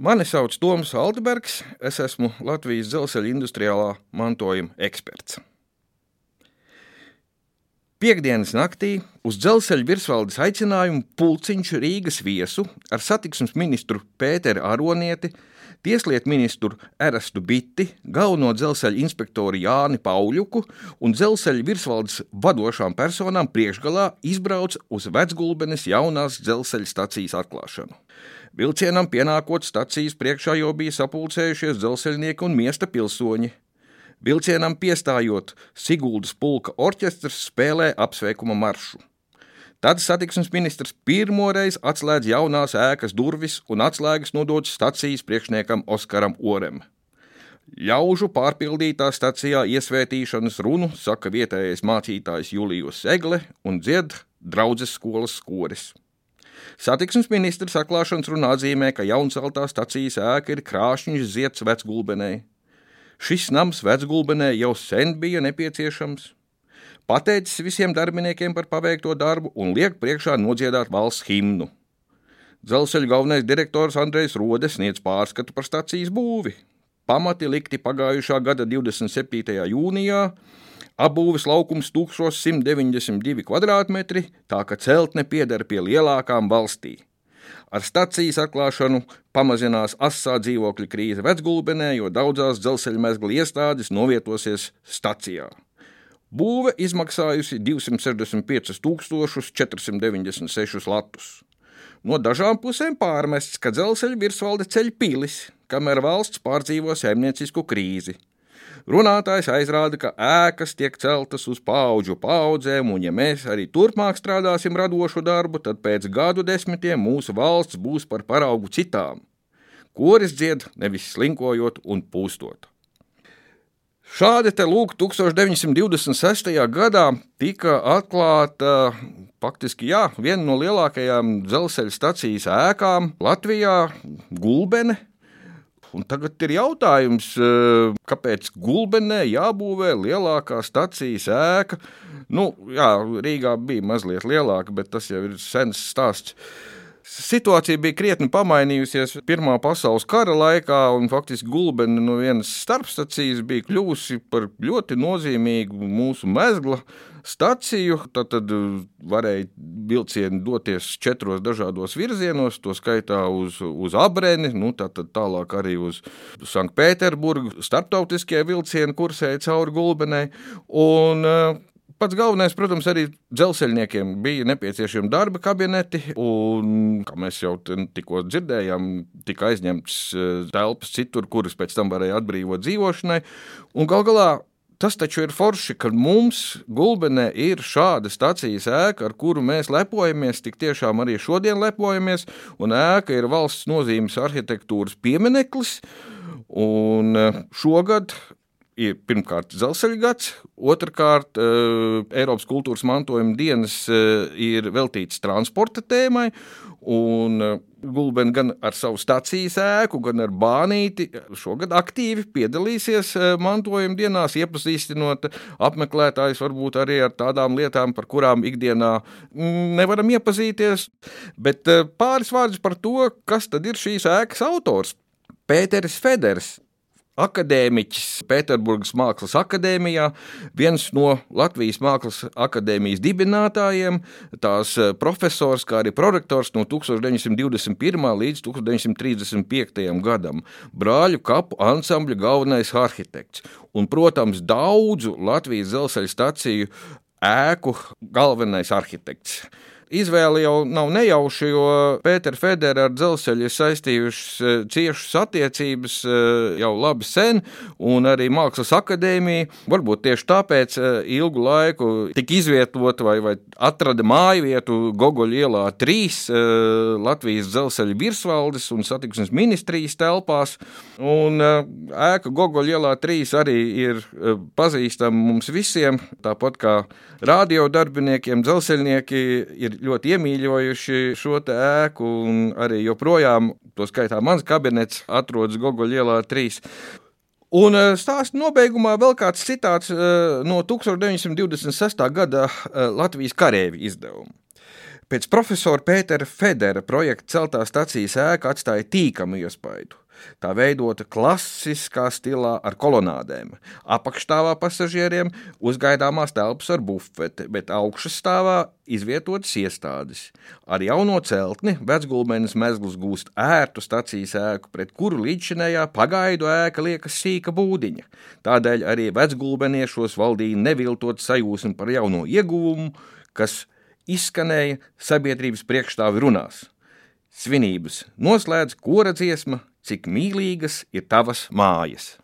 Mani sauc Toms Altebergs, es esmu Latvijas dzelzceļa industriālā mantojuma eksperts. Piektdienas naktī uz dzelzceļa virsvaldes aicinājumu pulciņš Rīgas viesu ar satiksmes ministru Pēteru Aronieti, tieslietu ministru Erastu Bitti, galveno dzelzceļa inspektoru Jāni Pauļuku un dzelzceļa virsvaldes vadošām personām priekšgalā izbrauc uz Vecgulbenes jaunās dzelzceļa stacijas atklāšanu. Vilcienam pienākot stacijas priekšā jau bija sapulcējušies dzelzceļnieki un miesta pilsoņi. Vilcienam piestājot, Siguldas pulka orķestrs spēlē apsveikuma maršu. Tad satiksmes ministrs pirmoreiz atslēdz jaunās ēkas durvis un atslēgas nodod stacijas priekšniekam Oskaram Orem. Ļaužu pārpildītā stacijā iesvētīšanas runu saka vietējais mācītājs Julijus Egle un dzied draudzes skolas skoris. Satiksmes ministrs atklāšanas runā atzīmē, ka jaunceltā stacijas ēka ir krāšņš zieds vecgulbenē. Šis nams vecgulbenē jau sen bija nepieciešams. Pateicis visiem darbiniekiem par paveikto darbu un liek priekšā nodziedāt valsts himnu. Dzelzceļa galvenais direktors Andrejs Rodes sniedz pārskatu par stacijas būvi. Pamati likti pagājušā gada 27. jūnijā, Apbūves laukums 1192 km, tā ka celtne pieder pie lielākām valstī. Ar stacijas atklāšanu pamazinās asā dzīvokļa krīze vecgulbenē, jo daudzās dzelzceļa mezgla iestādes novietosies stacijā. Būve izmaksājusi 265 496 latus. No dažām pusēm pārmests, ka dzelzceļa virsvalde ceļ pilis, kamēr valsts pārdzīvo saimniecisku krīzi. Runātājs aizrāda, ka ēkas tiek celtas uz paudžu paudzēm, un ja mēs arī turpmāk strādāsim radošu darbu, tad pēc gadu desmitiem mūsu valsts būs par paraugu citām. Koris dzied nevis slinkojot un pūstot. Šādi te lūk, 1926. gadā tika atklāta faktiski jā, viena no lielākajām dzelzceļa stacijas ēkām Latvijā - Gulbene, Un tagad ir jautājums, eh, kāpēc Gulbenē jābūvē lielākā stacijas ēka? Nu, jā, Rīgā bija mazliet lielāka, bet tas jau ir sens stāsts. Situācija bija krietni pamainījusies Pirmā pasaules kara laikā, un faktiski Gulbena no vienas starpstacijas bija kļuvusi par ļoti nozīmīgu mūsu mezgla staciju. Tad, tad varēja vilcieni doties četros dažādos virzienos, to skaitā uz, uz Abrēni, nu, tad tālāk arī uz Sanktpēterburgu. Starptautiskie vilcieni kursēja cauri Gulbenai. Un, Pats galvenais, protams, arī dzelzceļniekiem bija nepieciešami darba kabineti, un, kā mēs jau tikko dzirdējām, tika aizņemts eh, telpas citur, kuras pēc tam varēja atbrīvot dzīvošanai. Un gal galā Tas taču ir forši, ka mums Gulbenē ir šāda stācijas ēka, ar kuru mēs lepojamies, tik tiešām arī šodien lepojamies, un ēka ir valsts nozīmes arhitektūras piemineklis. Un eh, šogad ir pirmkārt dzelzceļa gads, otrkārt uh, Eiropas kultūras mantojuma dienas uh, ir veltīts transporta tēmai. Un uh, Gulbens gan ar savu stācijas ēku, gan ar bānīti šogad aktīvi piedalīsies mantojuma dienās, iepazīstinot apmeklētājus varbūt arī ar tādām lietām, par kurām ikdienā mm, nevaram iepazīties. Bet pāris vārdus par to, kas tad ir šīs ēkas autors. Pēters Feders akadēmiķis Pēterburgas Mākslas akadēmijā, viens no Latvijas Mākslas akadēmijas dibinātājiem, tās eh, profesors, kā arī prorektors no 1921. līdz 1935. gadam, brāļu kapu ansambļa galvenais arhitekts un, protams, daudzu Latvijas dzelzceļa staciju ēku galvenais arhitekts. Izvēle jau nav nejauša, jo Pēters Federa ar dzelzceļu ir saistījušas eh, ciešas attiecības eh, jau labi sen, un arī Mākslas akadēmija varbūt tieši tāpēc eh, ilgu laiku tika izvietota vai, vai atrada māju vietu Gogoļa ielā 3 Latvijas dzelzceļa virsvaldes un satiksmes ministrijas telpās, un ēka Gogoļa ielā 3 arī ir pazīstama mums visiem, tāpat kā radio darbiniekiem, dzelzceļnieki ir ļoti iemīļojuši šo ēku, un arī joprojām, to skaitā mans kabinets, atrodas Gogoļa ielā 3. Un eh, stāsta nobeigumā vēl kāds citāts eh, no 1926. gada eh, Latvijas karēvi izdevuma. Pēc profesora Pētera Federa projekta celtā stacijas ēka atstāja tīkamu iespaidu. Tā veidota klasiskā stilā ar kolonādēm. Apakšstāvā pasažieriem uzgaidāmās telpas ar bufeti, bet augšstāvā izvietotas iestādes. Ar jauno celtni vecgulbenes mezgls gūst ērtu stacijas ēku, pret kuru līdzinējā pagaidu ēka liekas sīka būdiņa. Tādēļ arī vecgulbeniešos valdīja neviltot sajūsmu par jauno ieguvumu, kas izskanēja sabiedrības priekšstāvi runās. Svinības noslēdz kora dziesma, cik mīlīgas ir tavas mājas.